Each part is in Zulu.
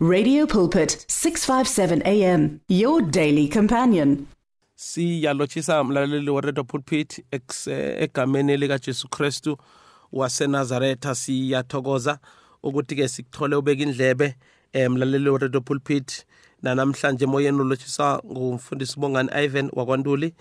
Radio Pulpit 657 AM your daily companion. siyalotshisa mlaleli weredio pulpit ex- eh, egameni likajesu kristu wasenazaretha siyathokoza ukuthi-ke sikuthole ubeka indlebe um mlaleli weredio pulpit nanamhlanje emoyeni ulotshisa ngumfundisi bongani ivan wakwantuli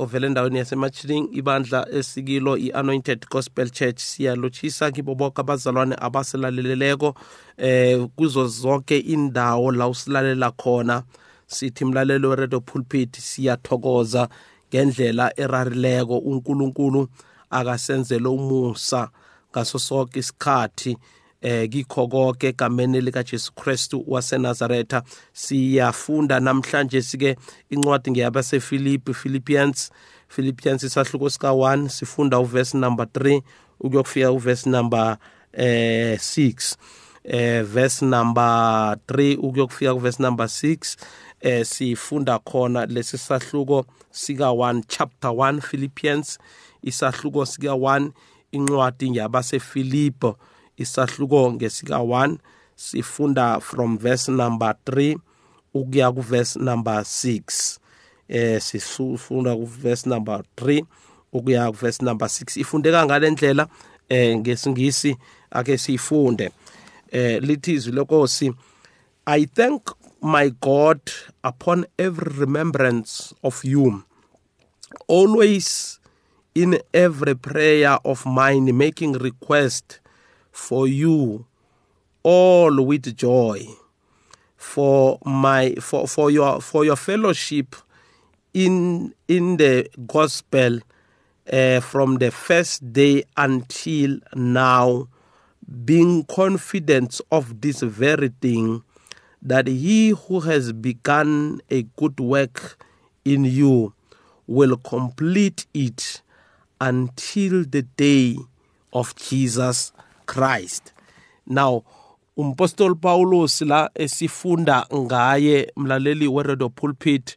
ovela endaweni yasemachiling ibandla esikilo i-anointed gospel church siyalotshisa kibo bonke abazalwane abaselaleleleko eh kuzo zonke indawo la usilalela khona. Sithi mlaleli weredio pulpit siyathokoza ngendlela erarileko. uNkulunkulu akasenzele umusa ngaso sonke isikhathi. Eh kikho konke egameni likaJesu Kristu waseNazaretha. Siyafunda namhlanje sike incwadi ngeyabasefilipi Philippians Philippians isahluko sika 1 sifunda uverse number 3 ukuyokufika uverse number eh 6 eh verse number 3 ukuyokufika kuverse number 6 eh sifunda khona lesi sahluko sika 1 chapter 1 Philippians isahluko sika 1 incwadi ngiyabasefilipo isahluko ngesika 1 sifunda from verse number 3 ukuya ku verse number 6 eh sifunda ku verse number 3 ukuya ku verse number 6 ifundeka ngalendlela eh ngesingisi ake siyifunde. Eh lithi izwi lenkosi i thank my god upon every remembrance of you always in every prayer of mine making request for you all with joy. For my for, for your for your fellowship in in the gospel uh, from the first day until now being confident of this very thing that he who has begun a good work in you will complete it until the day of Jesus Christ. Now, umpostoli Paulus la esifunda ngaye mlaleli weredo pulpit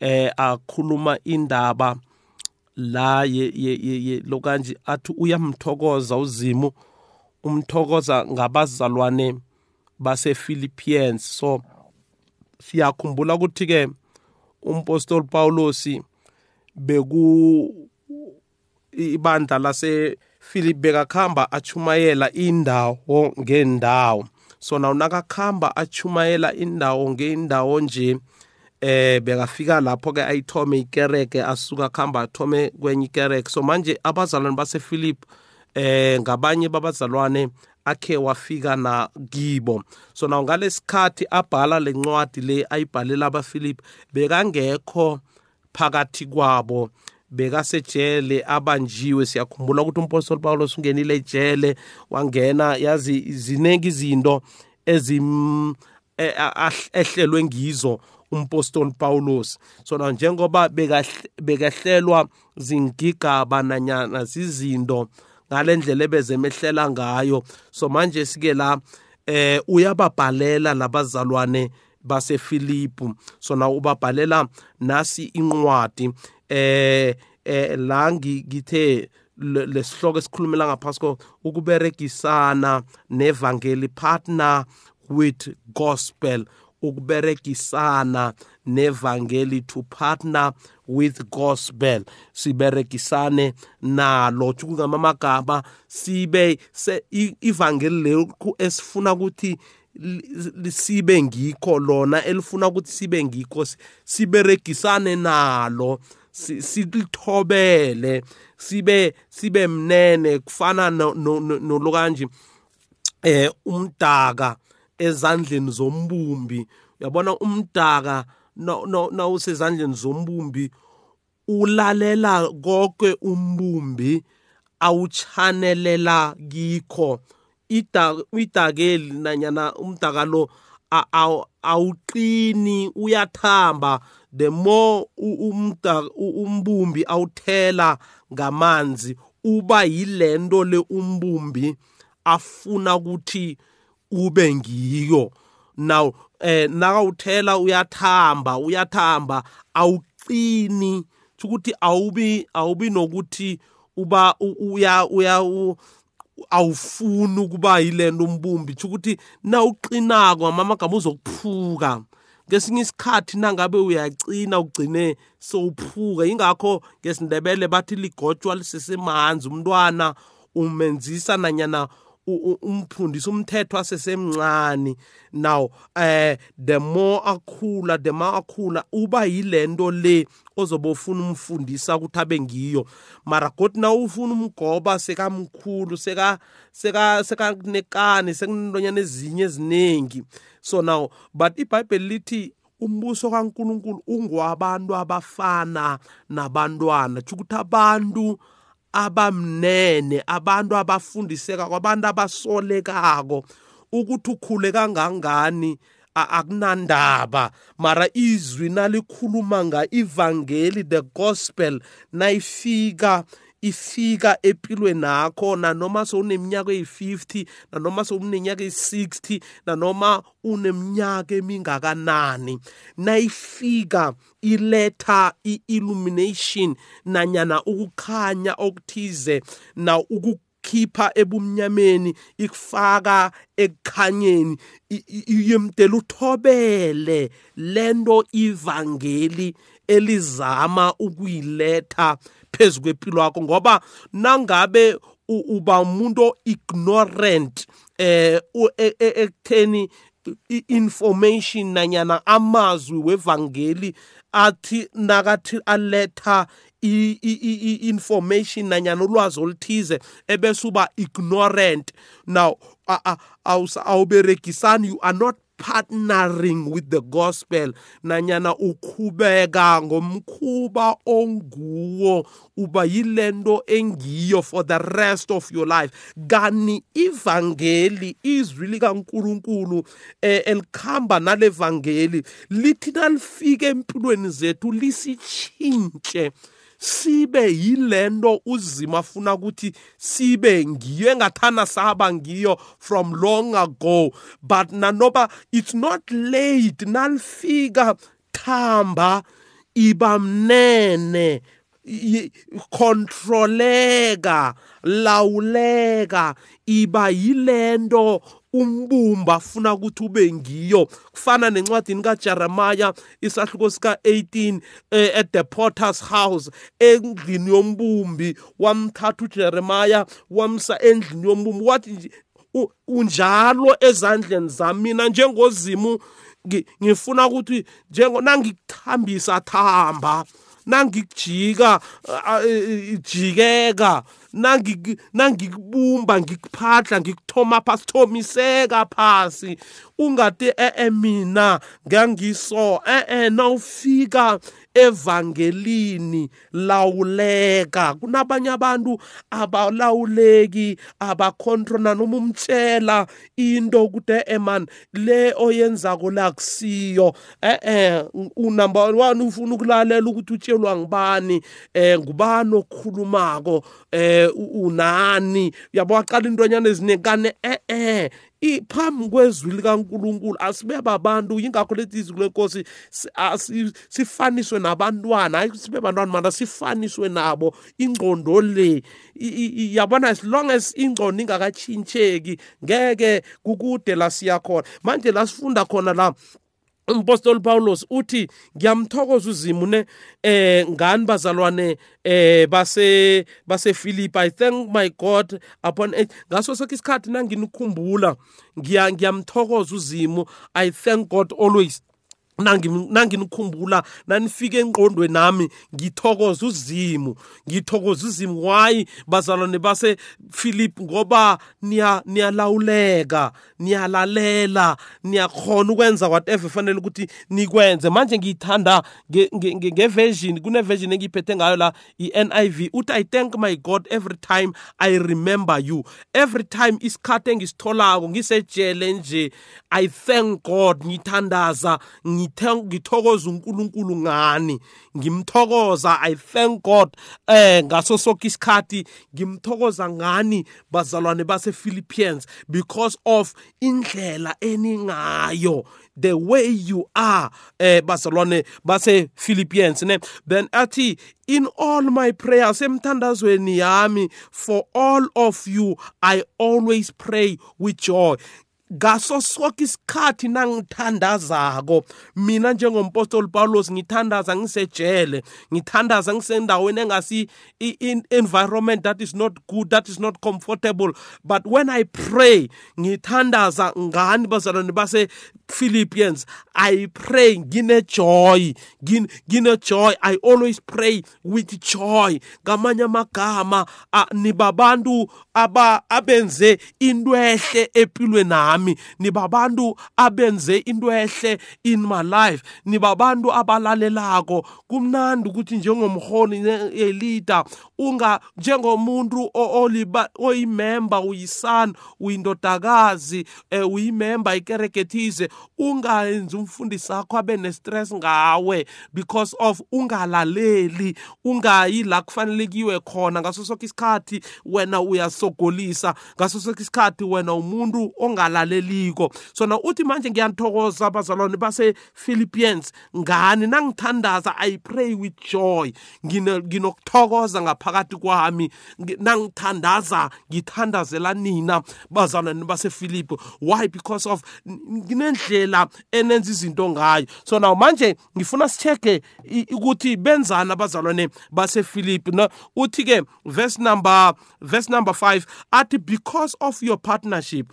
eh akhuluma indaba la ye, ye, ye, lokanje athi uyamthokoza uzimu umthokoza ngabazalwane base-Philippians so siyakhumbula ukuthi ke umpostoli Paulus beku ibandla lase Philip bekakhamba achumayela indawo ngendawo. So naw nakakhamba achumayela indawo ngeindawo nje eh bekafika lapho ke ayithome ikereke asuka khamba athome kwenye ikereke. So manje abazalwane basePhilip eh ngabanye babazalwane akhe wafika na kibo. So naw ngalesikhathi abhala lencwadi le ayibhalela abaPhilip bekangekho phakathi kwabo. Bekasejele abanjiwe. Siyakhumbula ukuthi umpostoli Paulos ungenile ejele wangena yazi zineki izinto ezim ehlelwe ngizo umpostoli Paulos. So na njengoba bekahlelwa zingigaba nanyana zizinto ngalendlela ebezemehlela ngayo so manje sike la eh uyababhalela labazalwane baseFilipu so na ubabhalela nasi inqwadi eh eh la ngithe lesihloko esikhulumela ngaphasi ukuberegisana nevangeli partner with gospel ukuberegisana nevangeli to partner with gospel. Siberegisane nalo kungamamagama sibe ivangeli lekho esifuna ukuthi sibe ngikho lona elifuna ukuthi sibe ngikho siberegisane nalo silithobele sibe sibe mnene kufana nolokanje eh umdaka ezandleni zombumbi. Uyabona umdaka na usezandleni zombumbi ulalela konke umbumbi awuchanelela kikho. Idakeli nanyana umdaka lo awuqini uyathamba. The more umbumbi awuthela ngamanzi uba yilento le umbumbi afuna ukuthi ube ngiyo. Now eh nakawuthela uyathamba uyathamba awuqini. Ukuthi awubi awubi nokuthi uba uya uya awufuni ukuba yilento umbumbi tsho ukuthi na uqinako ngamamagama uzokuphuka. Ngesinye isikhathi nangabe uyacina ugcine sowuphuka. Ingakho ngesindebele bathi ligotshwa lisesemanzi umntwana umenzisa nanyana umfundisa umthetho asesemncane. Now eh the more akhula the more akhula uba yilento le ozobe ufuna umfundisa ukuthi abe ngiyo. Mara godi na ufuna umgoba sekamkhulu seka seka sekanekani sekunentonyana ezinye eziningi. So now but ibhayibheli lithi umbuso kaNkuluNkulu ungwabantu abafana nabantwana. Ukuthi abantu abamnene abantu abafundiseka kwabantu abasolekako ukuthi ukhule kangangani akunandaba. Mara izwi nalikhuluma nga ivangeli the gospel nayifika ifika empilweni nakho nanoma sowuneminyaka eyi-50 nanoma sowuneminyaka eyi-60 nanoma uneminyaka emingakanani. Nayifika iletha i-illumination nanyana ukukhanya okuthize na ukukhipha ebumnyameni ikufaka ekukhanyeni yemdela uthobele. Lento ivangeli elizama ukuyiletha phezu kwempilo yakho ngoba nangabe uba umuntu ignorant eh e, e, ekutheni information nanyana amazwi wevangeli athi nakathi aletha i-information nanyana ulwazi oluthize ebese uba ignorant. Now awuberegisani you are not partnering with the gospel. Nanyana ukhubeka ngomkhuba onguwo uba yilento engiyo for the rest of your life. Kani ivangeli izwi likaNkuluNkulu eh, elikhamba nalevangeli lithi nalifika empilweni zethu lisitshintshe. Sibe yilento uzima afuna ukuthi sibe ngiyo engathana saba ngiyo from long ago. But nanoba it's not late nalifika thamba iba mnene kontroleka lawuleka iba yilento umbumba afuna ukuthi ube ngiyo. Kufana nencwadini kaJeremiah isahluko sika 18 eh, at the potter's house endlini yombumbi. Wamthatha uJeremiah wamsa endlini yombumbi. Wathi unjalo ezandleni zami mina njengozimu ngifuna ukuthi njengo nangikuthambisa thamba nangikujika jikeka nangikubumba ngikuphahla ngikuthoma phasi thomiseka phasi. Ungade e mina ngangiso eh nawufika evangelini lawuleka. Kunabanye abantu abalawuleki abacontrona noma umtshela into ukuthi eman le oyenzako la kusiyo eh eh unumber 1 ufuna ukulalela ukuthi utshelwa ngibani eh ngubani okukhulumako eh unani? Yabo waqala intonyana ezinekane eh eh iphambi kwezwi likaNkuluNkulu asibe babantu ingakho lethi izwi lenkosi sifaniswe nabantwana. Hayi sibe bantwana mana sifaniswe nabo. Ingqondo le yabona as long as ingqondo ingakatshintsheki ngeke kukude la siya khona. Manje la sifunda khona la umpostoli Paulos uthi ngiyamthokoza uzimu ne eh ngani bazalwane eh base base Philip I thank my God upon ngaso sonke isikhathi nanginikhumbula ngiya ngiyamthokoza uzimu. I thank God always. Nanginikhumbula nanifike engqondweni nami ngithokoza uzimu ngithokoza uzimu. Why bazalwane base Philip ngoba niya niyalawuleka niyalalela niyakhona ukwenza whatever fanele ukuthi nikwenze. Manje ngiyithanda ngeversion kuneversion engiyiphethe ngayo la i-NIV uthi I thank my God every time I remember you. Every time isikhathi engisitholako ngisejele nje I thank God ngithandaza ngi ngithokoza uNkulunkulu ngani? Ngimthokoza i thank god. Eh ngaso sonke isikhathi ngimthokoza ngani bazalwane base Philippians because of indlela eningayo the way you are eh bazalwane base Philippians ne? Then athi in all my prayers emthandazweni yami for all of you i always pray with joy. Ngaso sonke isikhathi nangithandazako mina njengompostoli Paulos ngithandaza ngisejele ngithandaza ngisendaweni engasi environment that is not good that is not comfortable. But when i pray ngithandaza ngani bazalwane base Philippians I pray ngine joy ngine joy I always pray with joy. Ngamanye amagama nibabantu aba abenze into ehle empilweni nami. Nibabantu abenze into ehle in my life nibabantu abalalelako. Kumnandi ukuthi njengomholi yeleader unga njengomuntu oliba oyimember uyisana uyindodakazi eh, uyimember ikerekethize ungayenzi umfundisi wakho abe nestress ngawe because of ungalaleli ungayi la kufanelekiwe khona ngaso sonke isikhathi wena uyasogolisa ngaso sonke isikhathi wena umuntu ongalaleliko sona uthi manje ngiyanithokoza abazalwane base-philippians. Ngani nangithandaza i pray with joy. Nginokuthokoza ngaphakathi kwami. Nangithandaza ngithandazela nina bazalwane basefilipi why? Because of nginendlela enenza izinto ngayo. So now manje ngifuna sicheke ukuthi benzana abazalwane basefilipi no uthi ke verse number verse number 5 athi because of your partnership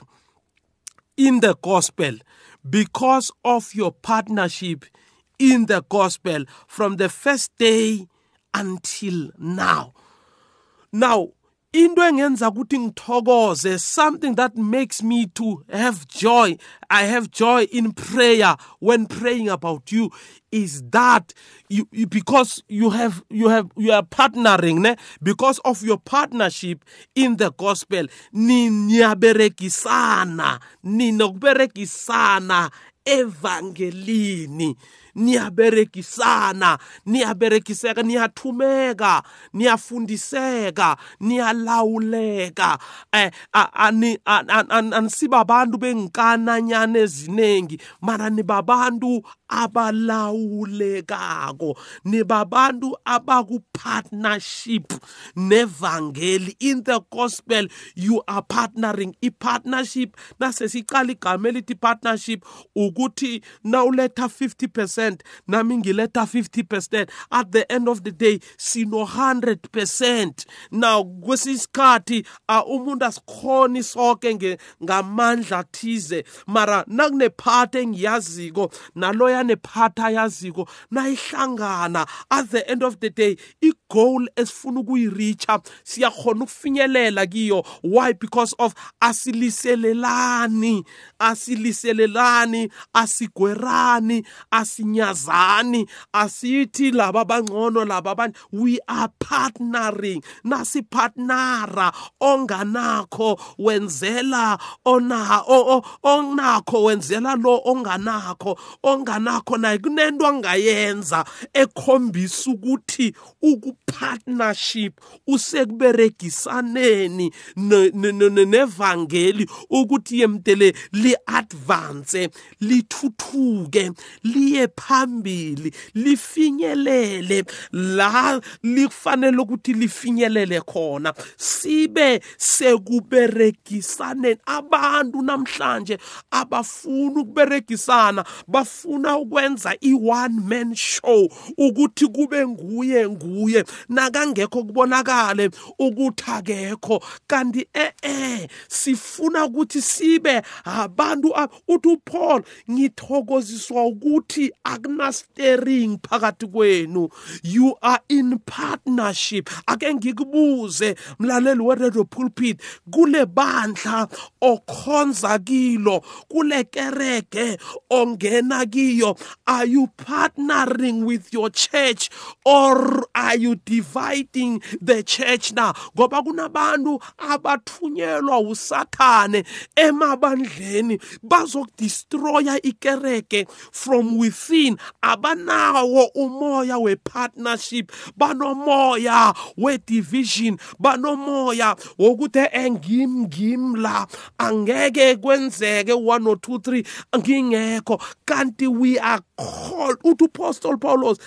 in the gospel because of your partnership in the gospel from the first day until now. Now into engenza ukuthi ngithokoze something that makes me to have joy. I have joy in prayer. When praying about you is that you, you, because you have you have you are partnering ne? Because of your partnership in the gospel. Niyaberekisana ninokuberekisana evangelini niyaberekisana niyaberekiseka niyathumeka niyafundiseka niyalawuleka. Eh anisibabantu bengikananyana eziningi mara nibabantu abalawulekako nibabantu abaku-partnership nevangeli. In the gospel you are partnering. I-partnership nasesiqala igama elithi partnership ukuthi nawuletha 50 percent nami ngiletha 50 percent. At the end of the day sino 100 percent. Now kwesisikhathi uh, umuntu asikhoni sonke ngamandla thize. Mara nakunepart engiyaziko naloya nepart ayaziko nayihlangana. At the end of the day igoal esifuna ukuyireacha siyakhona ukufinyelela kiyo. Why? Because of asiliselelani asiliselelani asigwerani asinyazani asithi laba abangcono laba abanye. We are partnering. Nasipartnera onganakho wenzela ona onakho wenzela lo onganakho. Onganakho naye kunento angayenza ekhombisa ukuthi ukupartnership usekuberegisaneni nevangeli ukuthi yemtele li-advance lithuthuke liye phambili lifinyelele. La lifanele ukuthi lifinyelele khona. Sibe sekuberegisaneni abantu namhlanje abafuna ukuberegisana bafuna ukwenza i-one man show ukuthi kube nguye nguye. Nakangekho kubonakale ukuthi akekho. Kanti eh sifuna ukuthi sibe abantu uthi uPaul ngithokoziswa ukuthi akunastering phakathi kwenu. You are in partnership. Ake ngikubuze mlaleli we-radio pulpit kule bandla okhonza kilo kule kereke ongena kiyo are you partnering with your church or are you dividing the church now? Ngoba kunabantu abathunyelwa usathane emabandleni bazokudestroya umoya ikereke from within. Abanawo umoya we-partnership banomoya we-division banomoya wokuthi engim ngim la angeke kwenzeke 1 or 2 3 ngingekho. Kanti we are called uthi apostle paulos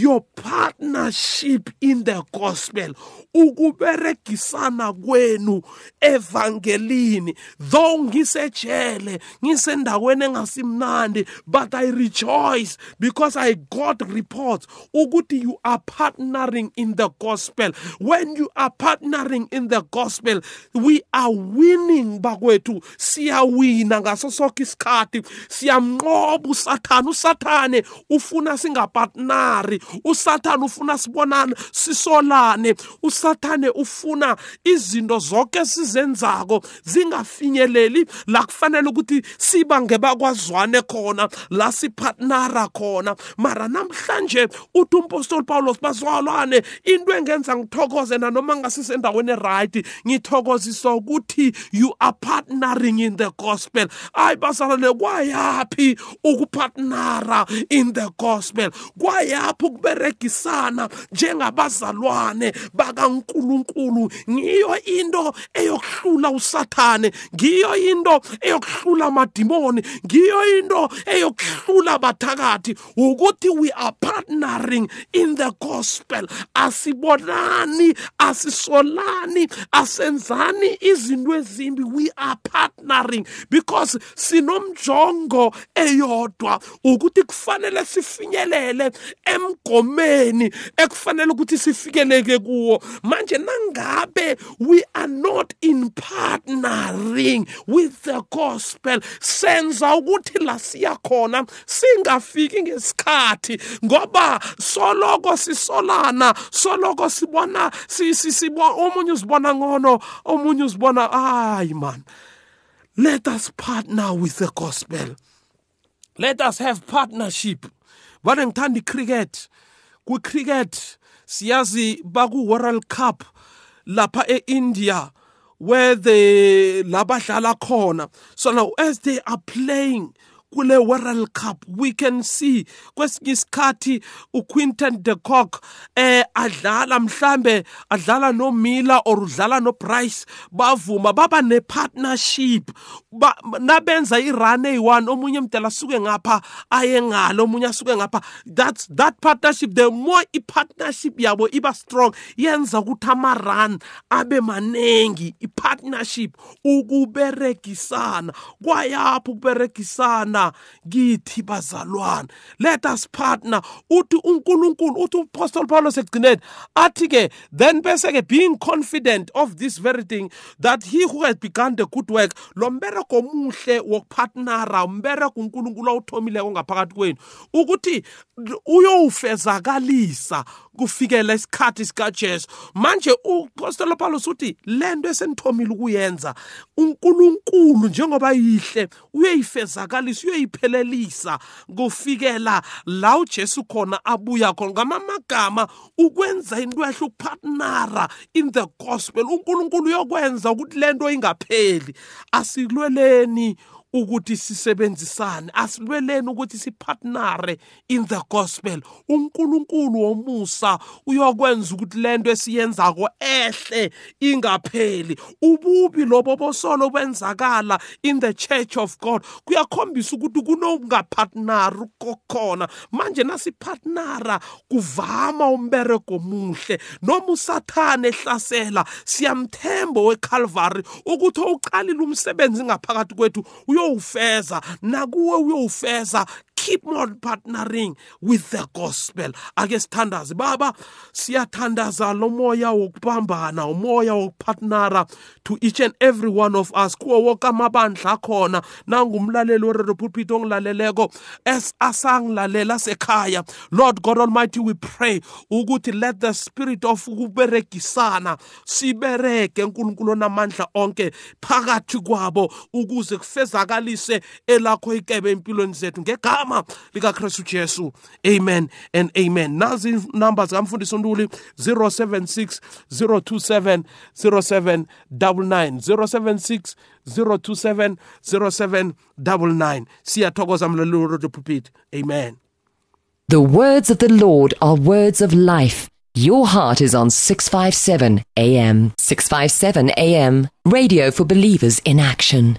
your partnership in the gospel. Ukuberegisana kwenu evangelini. Though ngisejele ngisendaweni engasimnandi but i rejoice because i got reports ukuthi you are partnering in the gospel. When you are partnering in the gospel we are winning bakwethu. Siyawina ngaso sonke isikhathi. Siyamnqoba usathane usathane ufuna singapartnari usathane ufuna sibonane sisolane. Usathane ufuna izinto zonke sizenzako zingafinyeleli. La kufanele ukuthi siba ngebakwazwane khona la sipartnera khona. Mara namhlanje uthi umpostoli Paulos bazalwane into engenza ngithokoze nanoma ngasisendaweni right ngithokozisa ukuthi you are partnering in the gospel. Ayi bazalwane kwayapi ukupartnera in the gospel? Kwayapi ukuberegisana njengabazalwane bakaNkuluNkulu. Ngiyo into eyokuhlula usathane ngiyo into eyokuhlula amadimoni ngiyo into eyokuhlula abathakathi. Ukuthi we are partnering in the gospel. Asibonani asisolani asenzani izinto ezimbi. We are partnering because sinomjongo eyodwa. Ukuthi kufanele sifinyelele emgomeni ekufanele ukuthi sifikeleke kuwo. Manje nangabe we are not in partnering with the gospel senza ukuthi la siya khona singafiki ngesikhathi ngoba soloko sisolana soloko sibona sibona omunye uzibona ngono omunye uzibona hayi man let us partner with the gospel. Let us have partnership. Vane ngithanda icricket kwicricket siyazi baku-world cup lapha e-india where they labadlala khona. So now as they are playing kule World Cup. We can see kwesinye isikhathi uQuinton de Kock eh adlala mhlambe adlala no Miller or udlala no Bryce bavuma baba ne partnership ba, nabenza irun eyi1 omunye mdala suke ngapha aye ngalo omunye asuke ngapha. That's that partnership the more i partnership yabo iba strong yenza ukuthi ama run abe manengi. I partnership ukuberegisana kwayapho ukuberegisana. Partner kithi bazalwana let us partner. Uthi uNkulunkulu uthi uApostle Paulus ekugcineni athi ke then bese ke being confident of this very thing that he who has begun the good work lo mbereko omuhle wokupartnera umbereko uNkulunkulu awuthomileko ngaphakathi kwenu ukuthi uyowufezakalisa kufikela isikhathi sikaJesu. Manje uapostolo Paulus uthi lento esenithomile ukuyenza uNkulunkulu njengoba yihle uyeyifezakalisa uyoyiphelelisa kufikela la uJesu khona abuya khona. Ngamamagama ukwenza into ehle ukupartnera in the gospel. uNkulunkulu uyokwenza ukuthi lento ingapheli. Asilweleni ukuthi sisebenzisane asilweleni ukuthi sipartnere in the gospel. uNkulunkulu womusa uyokwenza ukuthi lento esiyenzako ehle ingapheli. Ububi lobo bosolo benzakala in the church of God kuyakhombisa ukuthi kunokungapartneri kokhona. Manje nasipartnera kuvama umbereko omuhle. Noma usathane ehlasela siyamthemba weCalvary ukuthi uqalile umsebenzi ngaphakathi kwethu uyowufeza nakuwe uyowufeza keep on partnering with the gospel ake sithandaze baba siyathandaza lo moya wokubambana umoya wokupartnera to each and every one of us. Kuwo wonke amabandla akhona. Nangumlaleli weredo pulpit ongilaleleko as asangilalela sekhaya lord god almighty we pray ukuthi let the spirit of ukuberegisana sibereke nkulunkulu namandla onke phakathi kwabo ukuze kufezakalise elakho ikebe empilweni zethu. Ngegama ngegama likakristu jesu amen and amen nazi inumber zikamfundisi untuli 076 027 07 99 076 027 07 99 siyathokoza mlaleli radio pulpit amen The words of the Lord are words of life. Your heart is on 657 AM. 657 AM. Radio for believers in action.